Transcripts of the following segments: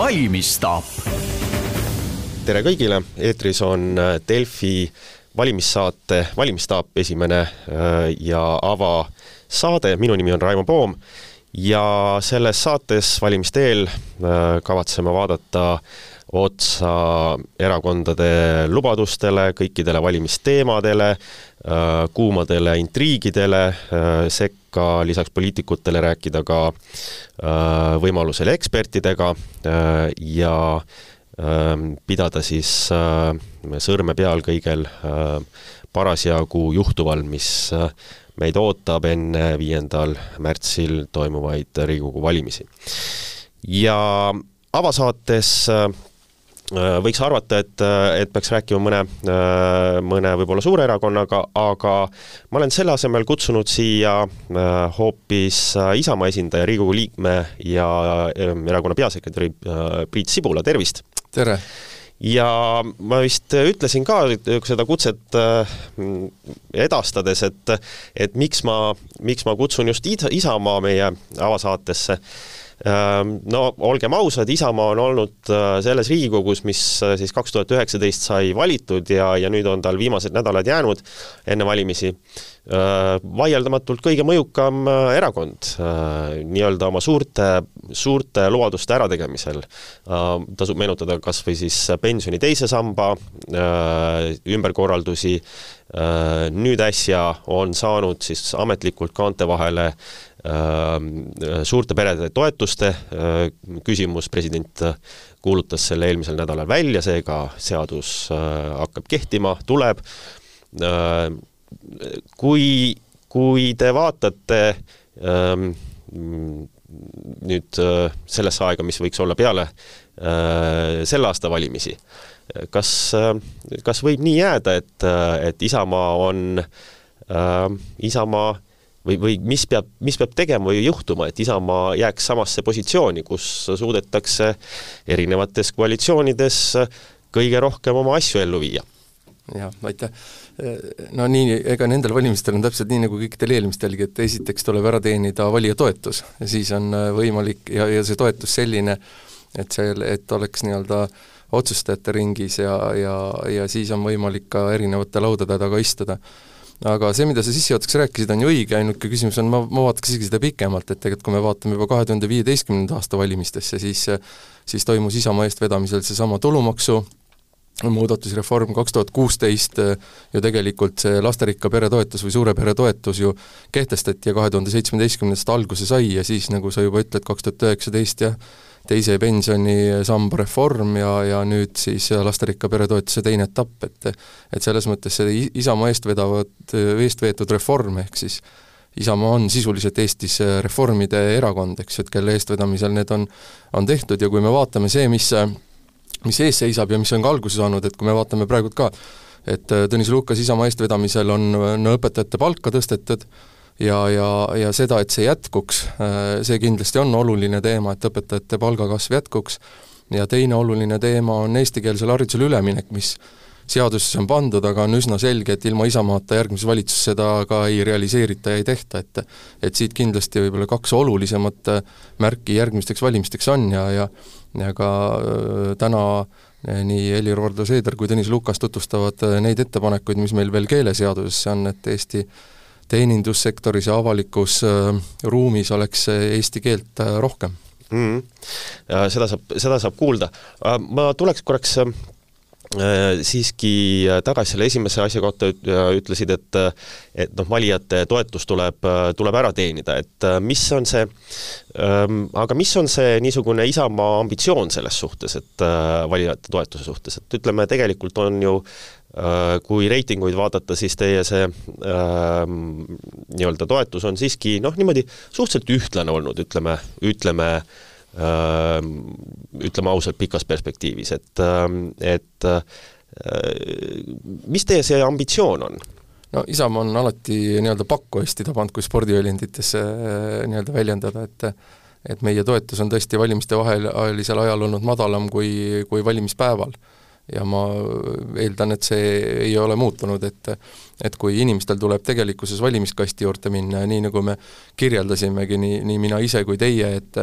valimisstaap. tere kõigile, eetris on Delfi valimissaate Valimisstaap esimene ja avasaade, minu nimi on Raimo Poom ja selles saates valimiste eel kavatseme vaadata otsa erakondade lubadustele, kõikidele valimisteemadele, kuumadele intriigidele, sekka lisaks poliitikutele rääkida ka võimalusel ekspertidega ja pidada siis sõrme peal kõigel parasjagu juhtuval, mis meid ootab enne viiendal märtsil toimuvaid Riigikogu valimisi. ja avasaates võiks arvata, et, et peaks rääkima mõne, mõne võib-olla suure erakonnaga, aga ma olen selle asemel kutsunud siia hoopis Isamaa esindaja, Riigikogu liikme ja erakonna peasekretäri Priit Sibula, tervist! tere! ja ma vist ütlesin ka seda kutset edastades, et et miks ma, miks ma kutsun just Isamaa meie avasaatesse no olgem ausad, Isamaa on olnud selles Riigikogus, mis siis kaks tuhat üheksateist sai valitud ja, ja nüüd on tal viimased nädalad jäänud enne valimisi vaieldamatult kõige mõjukam erakond nii-öelda oma suurte, suurte lubaduste ärategemisel. tasub meenutada kas või siis pensioni teise samba ümberkorraldusi, nüüd äsja on saanud siis ametlikult kaante vahele suurte perede toetuste küsimus, president kuulutas selle eelmisel nädalal välja, seega seadus hakkab kehtima, tuleb. kui, kui te vaatate nüüd sellesse aega, mis võiks olla peale selle aasta valimisi, kas, kas võib nii jääda, et, et Isamaa on, Isamaa või, või mis peab, mis peab tegema või juhtuma, et Isamaa jääks samasse positsiooni, kus suudetakse erinevates koalitsioonides kõige rohkem oma asju ellu viia? jah, aitäh. no nii, ega nendel valimistel on täpselt nii, nagu kõikidel eelmistelgi, et esiteks tuleb ära teenida valija toetus ja siis on võimalik ja, ja see toetus selline, et see, et oleks nii-öelda otsustajate ringis ja, ja, ja siis on võimalik ka erinevate laudade taga istuda aga see, mida sa sissejuhatuseks rääkisid, on ju õige, ainuke küsimus on, ma, ma vaataks isegi seda pikemalt, et tegelikult kui me vaatame juba kahe tuhande viieteistkümnenda aasta valimistesse, siis siis toimus Isamaa eestvedamisel seesama tulumaksu muudatusreform kaks tuhat kuusteist ju tegelikult see lasterikka pere toetus või suure pere toetus ju kehtestati ja kahe tuhande seitsmeteistkümnendast alguse sai ja siis, nagu sa juba ütled, kaks tuhat üheksateist jah, teise pensionisamba reform ja, ja nüüd siis lasterikka pere toetuse teine etapp, et et selles mõttes see Isamaa eest vedavad, eest veetud reform, ehk siis Isamaa on sisuliselt Eestis reformide erakond, eks ju, et kelle eestvedamisel need on, on tehtud ja kui me vaatame see, mis mis ees seisab ja mis on ka alguse saanud, et kui me vaatame praegult ka, et Tõnis Lukas Isamaa eestvedamisel on no õpetajate palka tõstetud, ja, ja, ja seda, et see jätkuks, see kindlasti on oluline teema, et õpetajate palgakasv jätkuks, ja teine oluline teema on eestikeelsele haridusele üleminek, mis seadusesse on pandud, aga on üsna selge, et ilma Isamaata järgmises valitsuses seda ka ei realiseerita ja ei tehta, et et siit kindlasti võib-olla kaks olulisemat märki järgmisteks valimisteks on ja, ja ja ka täna nii Helir-Valdor Seeder kui Tõnis Lukas tutvustavad neid ettepanekuid, mis meil veel keeleseadusesse on, et Eesti teenindussektoris ja avalikus äh, ruumis oleks eesti keelt äh, rohkem mm. -hmm. seda saab, seda saab kuulda. ma tuleks korraks siiski tagasi selle esimese asja kohta ütlesid, et et noh, valijate toetus tuleb, tuleb ära teenida, et mis on see, ähm, aga mis on see niisugune Isamaa ambitsioon selles suhtes, et valijate toetuse suhtes, et ütleme, tegelikult on ju Äh, kui reitinguid vaadata, siis teie see äh, nii-öelda toetus on siiski noh, niimoodi suhteliselt ühtlane olnud, ütleme, ütleme äh, ütleme ausalt, pikas perspektiivis, et, ähm, et äh, mis teie see ambitsioon on? no Isamaa on alati nii-öelda pakku hästi tabanud, kui spordiväljenditesse äh, nii-öelda väljendada, et et meie toetus on tõesti valimiste vahelisel ajal olnud madalam kui, kui valimispäeval ja ma eeldan, et see ei ole muutunud, et et kui inimestel tuleb tegelikkuses valimiskasti juurde minna ja nii, nagu me kirjeldasimegi, nii, nii mina ise kui teie, et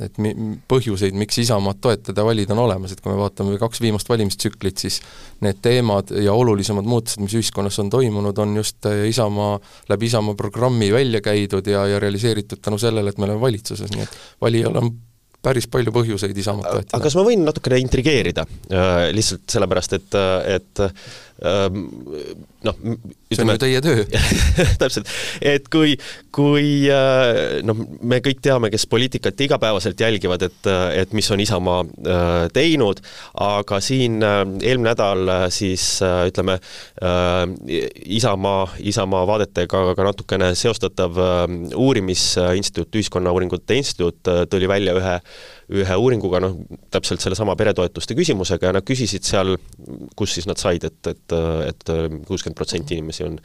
et mi-, põhjuseid, miks Isamaad toetada ja valida, on olemas, et kui me vaatame kaks viimast valimistsüklit, siis need teemad ja olulisemad muutused, mis ühiskonnas on toimunud, on just Isamaa, läbi Isamaa programmi välja käidud ja, ja realiseeritud tänu sellele, et me oleme valitsuses, nii et valijal on päris palju põhjuseid Isamaad toetada. aga kas ma võin natukene intrigeerida äh,, lihtsalt sellepärast, et, et Ehm, noh, see on ju teie töö. Täpselt, et kui, kui äh, noh, me kõik teame, kes poliitikat igapäevaselt jälgivad, et, et mis on Isamaa äh, teinud, aga siin äh, eelmine nädal siis ütleme, Isamaa, Isamaa vaadetega ka natukene seostatav uurimisinstituut, Ühiskonnauuringute Instituut tuli välja ühe ühe uuringuga, noh, täpselt sellesama peretoetuste küsimusega ja nad küsisid seal, kus siis nad said, et, et, et kuuskümmend protsenti inimesi on,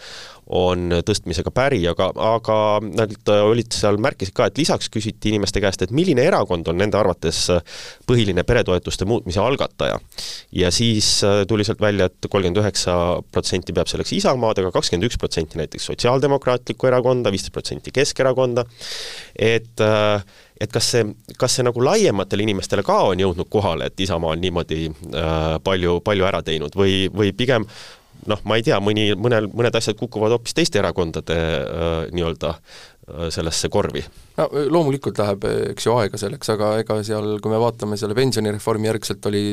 on tõstmisega päri, aga, aga nad olid seal, märkisid ka, et lisaks küsiti inimeste käest, et milline erakond on nende arvates põhiline peretoetuste muutmise algataja. ja siis tuli sealt välja et, et kolmkümmend üheksa protsenti peab selleks Isamaad, aga kakskümmend üks protsenti näiteks Sotsiaaldemokraatlikku Erakonda, viisteist protsenti Keskerakonda, et äh, et kas see, kas see nagu laiematele inimestele ka on jõudnud kohale, et Isamaa on niimoodi äh, palju, palju ära teinud või, või pigem noh, ma ei tea, mõni, mõnel, mõned asjad kukuvad hoopis teiste erakondade äh, nii-öelda äh, sellesse korvi? no loomulikult läheb, eks ju, aega selleks, aga ega seal, kui me vaatame selle pensionireformi järgselt, oli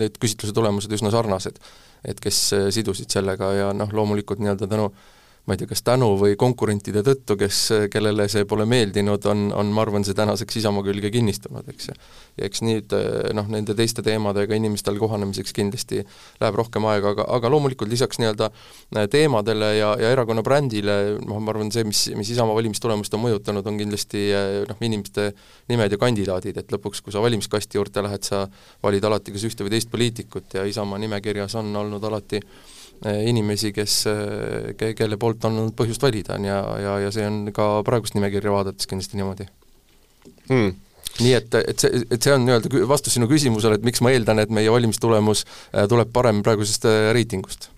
need küsitluse tulemused üsna sarnased. et kes äh, sidusid sellega ja noh, loomulikult nii-öelda tänu no, ma ei tea, kas tänu või konkurentide tõttu, kes, kellele see pole meeldinud, on, on ma arvan, see tänaseks Isamaa külge kinnistunud, eks ju. ja eks nüüd noh, nende teiste teemadega inimestel kohanemiseks kindlasti läheb rohkem aega, aga, aga loomulikult lisaks nii-öelda teemadele ja, ja erakonna brändile, noh, ma arvan, see, mis, mis Isamaa valimistulemust on mõjutanud, on kindlasti noh, inimeste nimed ja kandidaadid, et lõpuks, kui sa valimiskasti juurde lähed, sa valid alati kas ühte või teist poliitikut ja Isamaa nimekirjas on olnud alati Eh, inimesi, kes, eh, ke-, kelle poolt on olnud põhjust valida, on ja, ja, ja see on ka praegust nimekirja vaadates kindlasti niimoodi hmm nii et, et see, et see on nii-öelda vastus sinu küsimusele, et miks ma eeldan, et meie valimistulemus eh, tuleb parem praegusest reitingust.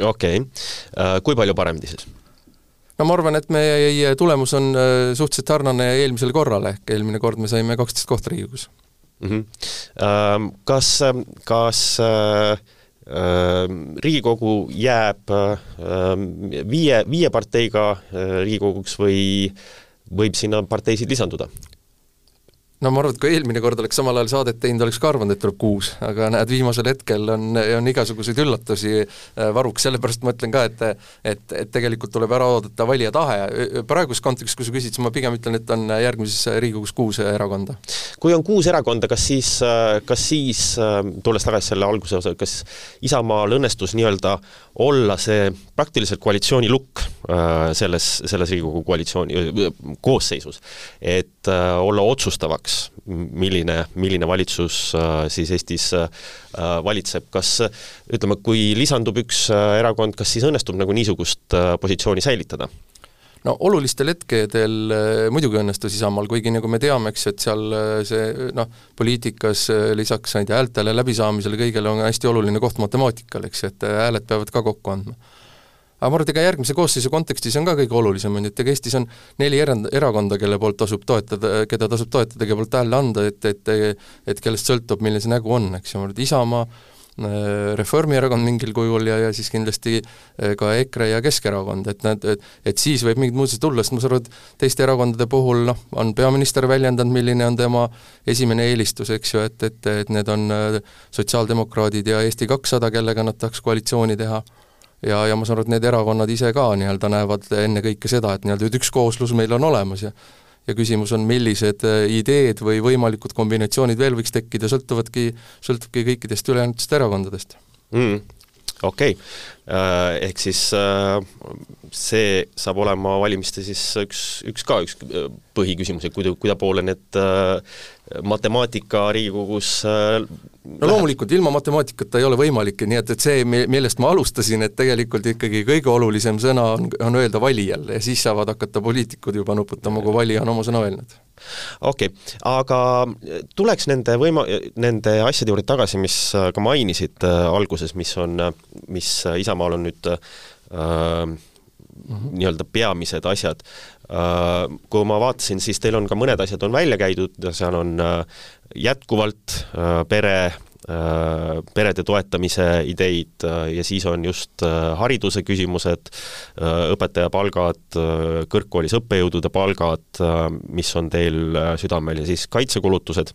okei okay., kui palju parem siis? no ma arvan, et meie tulemus on suhteliselt sarnane eelmisele korrale, ehk eelmine kord me saime kaksteist kohta Riigikogus mm. -hmm. Kas, kas äh, Riigikogu jääb viie, viie parteiga Riigikoguks või võib sinna parteisid lisanduda? No ma arvan, et kui eelmine kord oleks samal ajal saadet teinud, oleks ka arvanud, et tuleb kuus, aga näed, viimasel hetkel on, on igasuguseid üllatusi äh, varuks, sellepärast ma ütlen ka, et et, et tegelikult tuleb ära oodata valija tahe, praeguses kontekstis, kui sa küsid, siis ma pigem ütlen, et on järgmises Riigikogus kuus erakonda. kui on kuus erakonda, kas siis, kas siis, tulles tagasi selle alguse osa, kas Isamaal õnnestus nii-öelda olla see praktiliselt koalitsiooni lukk äh, selles, selles Riigikogu koalitsiooni koosseisus, et olla otsustavaks milline, milline valitsus äh, siis Eestis äh, valitseb, kas ütleme, kui lisandub üks äh, erakond, kas siis õnnestub nagu niisugust positsiooni säilitada? No olulistel hetkedel muidugi õnnestus Isamaal, kuigi nagu me teame, eks et seal see noh, poliitikas lisaks, tea, häältele läbisaamisele kõigele on hästi oluline koht matemaatikal, eks et hääled peavad ka kokku andma. Aga ma arvan, et ega järgmise koosseisu kontekstis on ka kõige olulisem, on ju, et ega Eestis on neli erand, erakonda, kelle poolt tasub toetada, keda tasub toetada, kelle poolt hääle anda, et, et et kellest sõltub, milline see nägu on, eks ju, ma arvan, et Isamaa, Reformierakond mingil kujul ja, ja siis kindlasti äh, ka EKRE ja Keskerakond, et nad, et et siis võib mingid muutused tulla, sest ma saan aru, et teiste erakondade puhul noh, on peaminister väljendanud, milline on tema esimene eelistus, eks ju, et, et, et need on äh, sotsiaaldemokraadid ja Eesti kakssada, kellega nad tahaks koalitsiooni teha. Ja, ja ma saan aru, et need erakonnad ise ka nii-öelda näevad ennekõike seda, et nii-öelda üks kooslus meil on olemas ja ja küsimus on, millised äh, ideed või võimalikud kombinatsioonid veel võiks tekkida, sõltuvadki, sõltubki kõikidest ülejäänutest erakondadest mm okei okay., äh, ehk siis äh, see saab olema valimiste siis üks, üks ka üks põhiküsimus, et kuida-, kuida poole need matemaatika Riigikogus no loomulikult, ilma matemaatikata ei ole võimalik, nii et, et see, millest ma alustasin, et tegelikult ikkagi kõige olulisem sõna on, on öelda valijal ja siis saavad hakata poliitikud juba nuputama, kui valija on oma sõna öelnud okei okay., aga tuleks nende võima-, nende asjade juurde tagasi, mis ka mainisid äh, alguses, mis on, mis Isamaal on nüüd äh, mm -hmm. nii-öelda peamised asjad. Kui ma vaatasin, siis teil on ka mõned asjad on välja käidud, seal on jätkuvalt pere Äh, perede toetamise ideid äh, ja siis on just äh, hariduse küsimused, õpetaja palgad, kõrgkoolis õppejõudude palgad, mis on teil südamel, ja siis kaitsekulutused,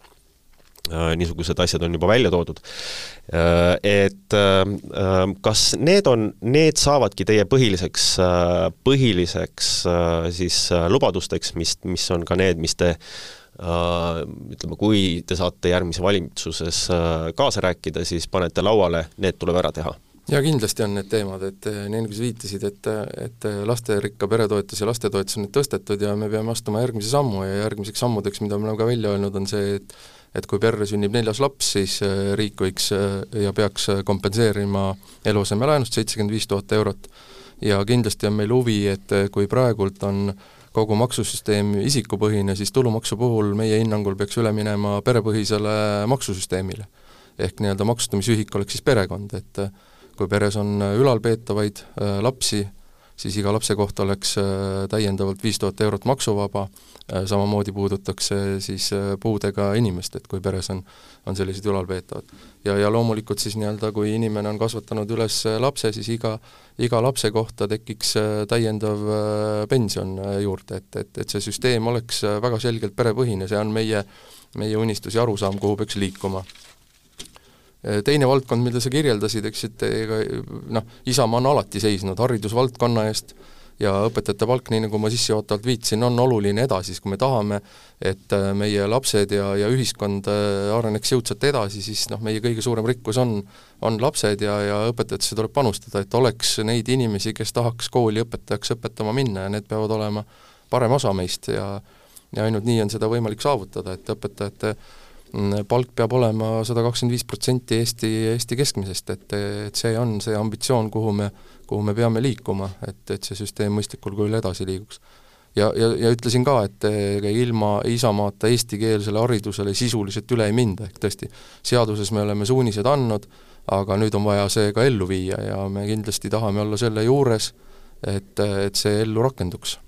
niisugused asjad on juba välja toodud. Et kas need on, need saavadki teie põhiliseks, põhiliseks siis lubadusteks, mis, mis on ka need, mis te Äh, ütleme, kui te saate järgmises valitsuses äh, kaasa rääkida, siis panete lauale, need tuleb ära teha ja kindlasti on need teemad, et äh, nii nagu sa viitasid, et, et lasterikka peretoetus ja lastetoetus on nüüd tõstetud ja me peame astuma järgmise sammu ja järgmiseks sammudeks, mida me oleme ka välja öelnud, on see, et et kui perre sünnib neljas laps, siis riik võiks ja peaks kompenseerima eluasemelaenust seitsekümmend viis tuhat eurot. ja kindlasti on meil huvi, et kui praegult on äh, kogu maksusüsteem isikupõhine, siis tulumaksu puhul meie hinnangul peaks üle minema perepõhisele maksusüsteemile. ehk nii-öelda maksustamisühik oleks siis perekond, et kui peres on ülalpeetavaid äh, lapsi, siis iga lapse kohta oleks äh, täiendavalt viis tuhat eurot maksuvaba, äh, samamoodi puudutaks see siis puudega inimest, et kui peres on, on sellised ülalpeetavad. ja, ja loomulikult siis nii-öelda, kui inimene on kasvatanud üles lapse, siis iga, iga lapse kohta tekiks täiendav pension juurde, et, et, et see süsteem oleks väga selgelt perepõhine, see on meie, meie unistus ja arusaam, kuhu peaks liikuma teine valdkond, mida sa kirjeldasid, eks, et ega noh, Isamaa on alati seisnud haridusvaldkonna eest ja õpetajate palk, nii nagu ma sissejuhatavalt viitasin, on oluline edasi, siis kui me tahame, et äh, meie lapsed ja, ja ühiskond äh, areneks jõudsalt edasi, siis noh, meie kõige suurem rikkus on, on lapsed ja, ja õpetajatesse tuleb panustada, et oleks neid inimesi, kes tahaks kooli õpetajaks õpetama minna ja need peavad olema parem osa meist ja ja ainult nii on seda võimalik saavutada, et õpetajate palk peab olema sada kakskümmend viis protsenti Eesti, Eesti keskmisest, et, et see on see ambitsioon, kuhu me, kuhu me peame liikuma, et, et see süsteem mõistlikul kujul edasi liiguks. ja, ja, ja ütlesin ka, et ilma Isamaata eestikeelsele haridusele sisuliselt üle ei minda, ehk tõesti, seaduses me oleme suunised andnud, aga nüüd on vaja see ka ellu viia ja me kindlasti tahame olla selle juures, et, et see ellu rakenduks.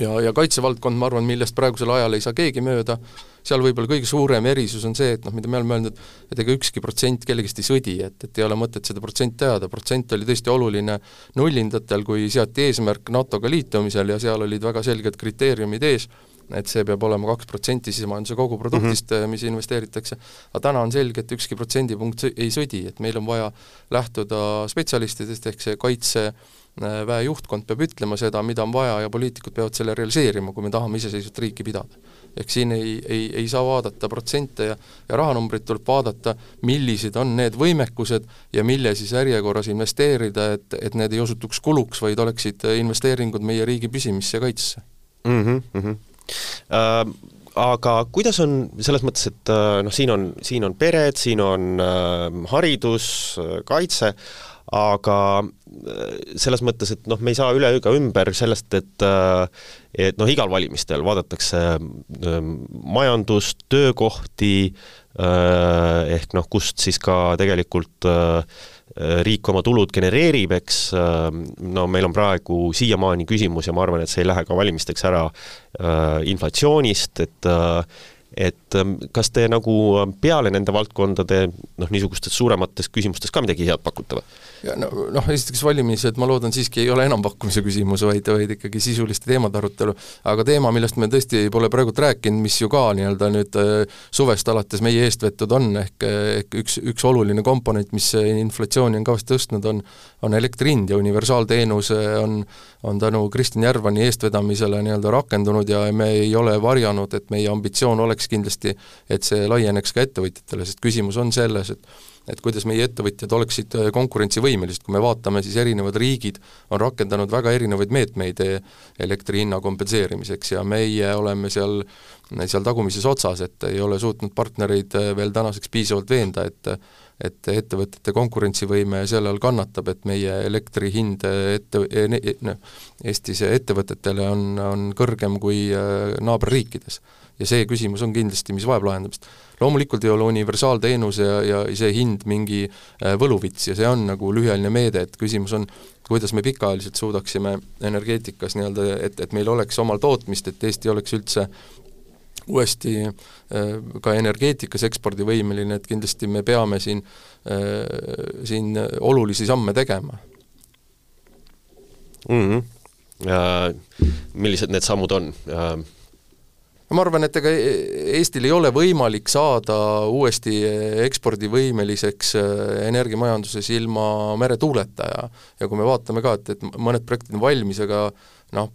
Ja, ja kaitsevaldkond, ma arvan, millest praegusel ajal ei saa keegi mööda, seal võib-olla kõige suurem erisus on see, et noh, mida me oleme öelnud, et ega ükski protsent kellegist ei sõdi, et, et ei ole mõtet seda protsenti teada, protsent oli tõesti oluline nullindatel, kui seati eesmärk NATO-ga liitumisel ja seal olid väga selged kriteeriumid ees, et see peab olema kaks protsenti sisemajanduse koguproduktist mm, -hmm. mis investeeritakse, aga täna on selge, et ükski protsendipunkt ei sõdi, et meil on vaja lähtuda spetsialistidest, ehk see kaitse väe juhtkond peab ütlema seda, mida on vaja ja poliitikud peavad selle realiseerima, kui me tahame iseseisvat riiki pidada ehk siin ei, ei, ei saa vaadata protsente ja, ja rahanumbrit, tuleb vaadata, millised on need võimekused ja mille siis järjekorras investeerida, et, et need ei osutuks kuluks, vaid oleksid investeeringud meie riigi püsimisse ja kaitsesse mm. -hmm, mm -hmm. Uh aga kuidas on selles mõttes, et äh, noh, siin on, siin on pered, siin on äh, haridus, äh, kaitse, aga äh, selles mõttes, et noh, me ei saa üle ega ümber sellest, et äh, et noh, igal valimistel vaadatakse äh, majandust, töökohti, ehk noh, kust siis ka tegelikult riik oma tulud genereerib, eks no meil on praegu siiamaani küsimus ja ma arvan, et see ei lähe ka valimisteks ära inflatsioonist, et et ähm, kas te nagu peale nende valdkondade noh, niisugustes suuremates küsimustes ka midagi head pakute või? ja no noh, esiteks valimised ma loodan siiski ei ole enampakkumise küsimus, vaid, vaid ikkagi sisuliste teemade arutelu. aga teema, millest me tõesti pole praegult rääkinud, mis ju ka nii-öelda nüüd äh, suvest alates meie eest vetud on, ehk, ehk üks, üks oluline komponent, mis inflatsiooni on kõvasti tõstnud, on on elektri hind ja universaalteenus on, on tänu Kristjan Järvani eestvedamisele nii-öelda rakendunud ja me ei ole varjanud, et meie ambitsioon oleks kindlasti, et see laieneks ka ettevõtjatele, sest küsimus on selles, et et kuidas meie ettevõtjad oleksid äh, konkurentsivõimelised, kui me vaatame, siis erinevad riigid on rakendanud väga erinevaid meetmeid e-, elektri hinna kompenseerimiseks ja meie oleme seal, seal tagumises otsas, et ei ole suutnud partnereid äh, veel tänaseks piisavalt veenda, et et ettevõtete konkurentsivõime selle all kannatab, et meie elektri hind ette, noh, Eestis ettevõtetele on, on kõrgem kui äh, naaberriikides. Ja see küsimus on kindlasti, mis vajab lahendamist loomulikult ei ole universaalteenus ja, ja see hind mingi äh, võluvits ja see on nagu lühiajaline meede, et küsimus on, kuidas me pikaajaliselt suudaksime energeetikas nii-öelda, et, et meil oleks omal tootmist, et Eesti oleks üldse uuesti äh, ka energeetikas ekspordivõimeline, et kindlasti me peame siin, äh, siin olulisi samme tegema mm. -hmm. Millised need sammud on? Ma arvan, et ega Eestil ei ole võimalik saada uuesti ekspordivõimeliseks äh, energiamajanduses ilma meretuuleta ja ja kui me vaatame ka, et, et mõned projektid on valmis, aga noh,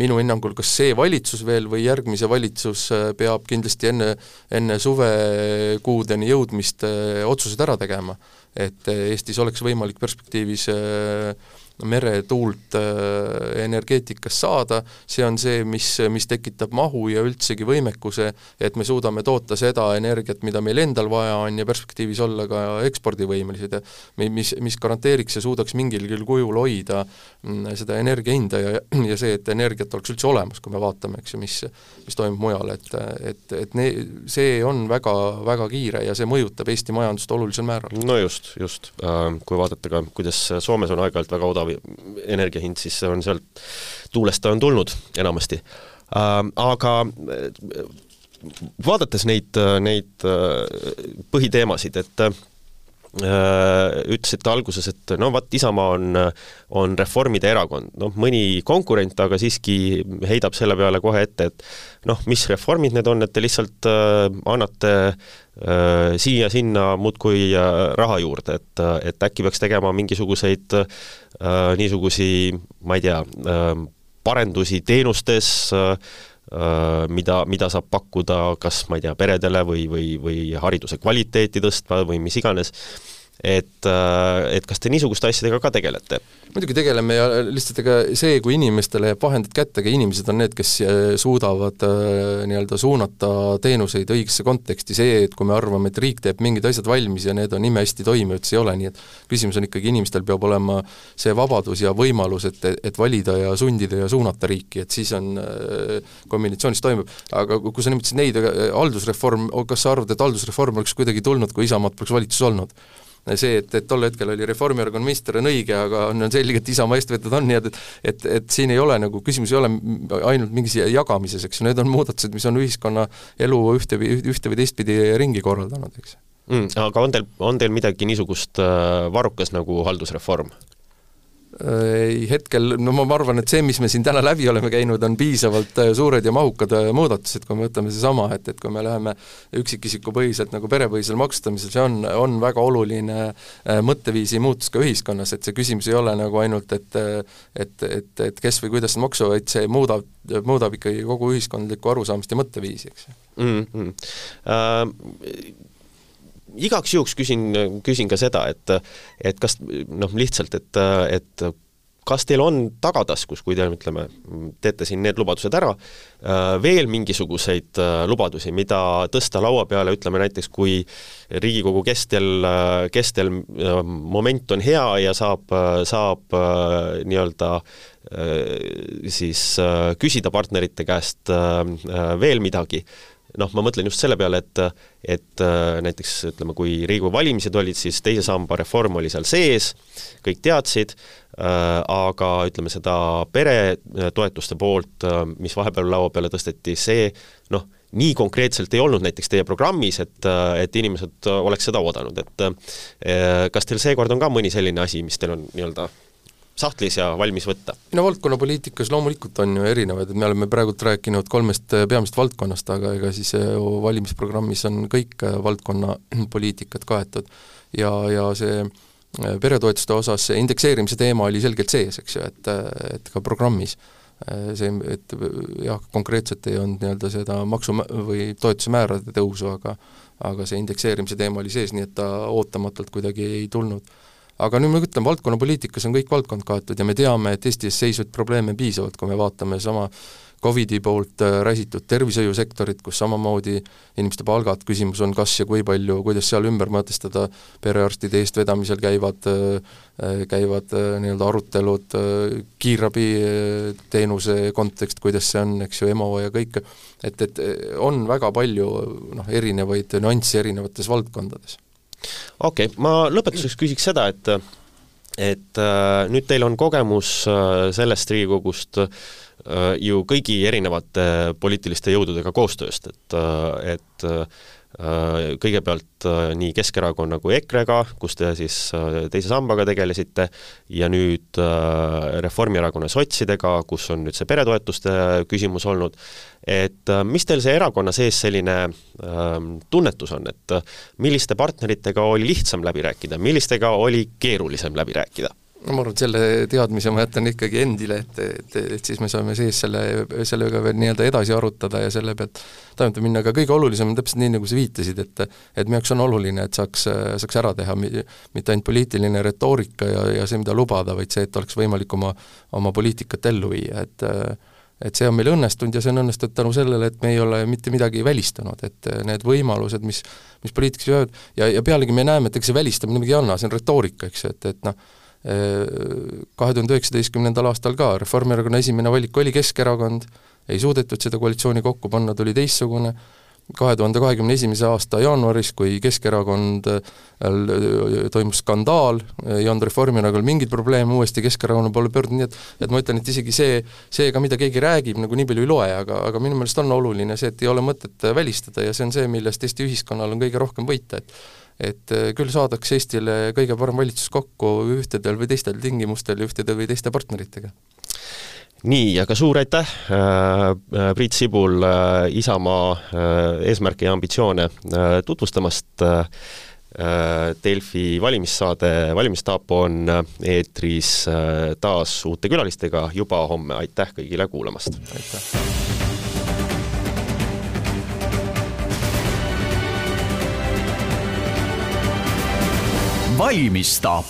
minu hinnangul kas see valitsus veel või järgmise valitsus äh, peab kindlasti enne, enne suvekuudeni jõudmist äh, otsused ära tegema. et Eestis oleks võimalik perspektiivis äh, meretuult äh, energeetikas saada, see on see, mis, mis tekitab mahu ja üldsegi võimekuse, et me suudame toota seda energiat, mida meil endal vaja on ja perspektiivis olla ka ekspordivõimelised ja mis, mis garanteeriks ja suudaks mingilgi kujul hoida mm, seda energia hinda ja, ja see, et energiat oleks üldse olemas, kui me vaatame, eks ju, mis, mis toimub mujal, et, et, et ne-, see on väga, väga kiire ja see mõjutab Eesti majandust olulisel määral. no just, just. Äh, kui vaadata ka, kuidas Soomes on aeg-ajalt väga odav energia hind, siis on sealt, tuulest ta on tulnud enamasti äh,. Aga äh, vaadates neid, neid äh, põhiteemasid, et äh, ütlesite alguses, et no vot, Isamaa on, on reformide erakond, noh, mõni konkurent aga siiski heidab selle peale kohe ette, et noh, mis reformid need on, et te lihtsalt äh, annate äh, siia-sinna muudkui äh, raha juurde, et, et äkki peaks tegema mingisuguseid äh, niisugusi, ma ei tea äh,, parendusi teenustes äh,, mida, mida saab pakkuda kas ma ei tea, peredele või, või, või hariduse kvaliteeti tõstva või mis iganes et, äh, et kas te niisuguste asjadega ka tegelete? muidugi tegeleme ja lihtsalt ega see, kui inimestele jääb vahendid kätte, ega inimesed on need, kes äh, suudavad äh, nii-öelda suunata teenuseid õigesse konteksti, see, et kui me arvame, et riik teeb mingid asjad valmis ja need on imehästi toimivad, see ei ole nii, et küsimus on ikkagi, inimestel peab olema see vabadus ja võimalus, et, et valida ja sundida ja suunata riiki, et siis on kombinatsioonis toimub. aga kui sa nimetasid neid, haldusreform, kas sa arvad, et haldusreform oleks kuidagi tulnud, kui Isamaad poleks valitsuses olnud? See, et, et tol hetkel oli Reformierakonna minister, on õige, aga on, on selge, et Isamaa eestvedajad on nii, et et, et siin ei ole nagu, küsimus ei ole ainult mingis jagamises, eks ju, need on muudatused, mis on ühiskonna elu ühte ühte või teistpidi ringi korraldanud, eks mm,. Aga on teil, on teil midagi niisugust äh, varrukas nagu haldusreform? Ei, hetkel no ma arvan, et see, mis me siin täna läbi oleme käinud, on piisavalt äh, suured ja mahukad äh, muudatused, kui me võtame seesama, et, et kui me läheme üksikisikupõhiselt nagu perepõhisel maksustamisel, see on, on väga oluline äh, mõtteviisi muutus ka ühiskonnas, et see küsimus ei ole nagu ainult, et et, et, et kes või kuidas maksu, vaid see muudab, muudab ikkagi kogu ühiskondlikku arusaamist ja mõtteviisi, eks mm. -hmm. Uh igaks juhuks küsin, küsin ka seda, et et kas noh, lihtsalt, et, et kas teil on tagataskus, kui te ütleme, teete siin need lubadused ära, veel mingisuguseid lubadusi, mida tõsta laua peale, ütleme näiteks kui Riigikogu kestel, kestel moment on hea ja saab, saab nii-öelda siis küsida partnerite käest veel midagi, noh, ma mõtlen just selle peale, et et äh, näiteks ütleme, kui Riigikogu valimised olid, siis teise samba reform oli seal sees, kõik teadsid äh,, aga ütleme, seda peretoetuste poolt, äh, mis vahepeal laua peale tõsteti, see noh, nii konkreetselt ei olnud näiteks teie programmis, et, et inimesed oleks seda oodanud, et kas teil seekord on ka mõni selline asi, mis teil on nii-öelda sahtlis ja valmis võtta? no valdkonnapoliitikas loomulikult on ju erinevaid, et me oleme praegult rääkinud kolmest äh, peamisest valdkonnast, aga ega siis äh, valimisprogrammis on kõik äh, valdkonnapoliitikad kaetud. ja, ja see peretoetuste osas see indekseerimise teema oli selgelt sees, eks ju, et, et ka programmis see, et jah, konkreetselt ei olnud nii-öelda seda maksu või toetuse määrade tõusu, aga aga see indekseerimise teema oli sees, nii et ta ootamatult kuidagi ei tulnud aga nüüd ma ütlen, valdkonnapoliitikas on kõik valdkond kaetud ja me teame, et Eesti ees seisvaid probleeme piisavalt, kui me vaatame sama Covidi poolt äh, räsitud tervishoiusektorit, kus samamoodi inimeste palgad, küsimus on, kas ja kui palju, kuidas seal ümber mõtestada, perearstide eestvedamisel käivad, äh, käivad äh, nii-öelda arutelud, kiirabiteenuse kontekst, kuidas see on, eks ju, EMO ja kõik, et, et on väga palju noh, erinevaid nüansse erinevates valdkondades okei okay,, ma lõpetuseks küsiks seda, et et äh, nüüd teil on kogemus äh, sellest Riigikogust äh, ju kõigi erinevate poliitiliste jõududega koostööst, et, äh, et äh, kõigepealt äh, nii Keskerakonna kui EKRE-ga, kus te siis äh, teise sambaga tegelesite, ja nüüd äh, Reformierakonna sotsidega, kus on nüüd see peretoetuste küsimus olnud, et mis teil see erakonna sees selline ähm, tunnetus on, et milliste partneritega oli lihtsam läbi rääkida, millistega oli keerulisem läbi rääkida? No ma arvan, et selle teadmise ma jätan ikkagi endile, et, et, et siis me saame sees selle, sellega veel nii-öelda edasi arutada ja selle pealt toimetada minna, aga kõige olulisem on täpselt nii, nagu sa viitasid, et et meie jaoks on oluline, et saaks, saaks ära teha mitte ainult poliitiline retoorika ja, ja see, mida lubada, vaid see, et oleks võimalik oma, oma poliitikat ellu viia, et et see on meil õnnestunud ja see on õnnestunud tänu sellele, et me ei ole mitte midagi välistanud, et need võimalused, mis mis poliitikas jäävad, ja, ja pealegi me näeme, et ega see välistamine midagi ei anna, see on retoorika, eks ju, et, et noh, kahe tuhande üheksateistkümnendal aastal ka. Reformierakonna esimene valik oli Keskerakond, ei suudetud seda koalitsiooni kokku panna, tuli teistsugune, kahe tuhande kahekümne esimese aasta jaanuaris, kui Keskerakond äh, toimus skandaal, ei olnud Reformierakonnal mingeid probleeme, uuesti Keskerakonna poole pöördunud, nii et et ma ütlen, et isegi see, see ka, mida keegi räägib, nagu nii palju ei loe, aga, aga minu meelest on oluline see, et ei ole mõtet välistada ja see on see, millest Eesti ühiskonnal on kõige rohkem võita, et et äh, küll saadakse Eestile kõige parem valitsus kokku ühtedel või teistel tingimustel ja ühtede või teiste partneritega. nii, aga suur aitäh, äh, äh, Priit Sibul, Isamaa eesmärke ja ambitsioone tutvustamast, Delfi valimissaade Valimisstaap on eetris taas uute külalistega juba homme, aitäh kõigile kuulamast! aitäh! Valmistaap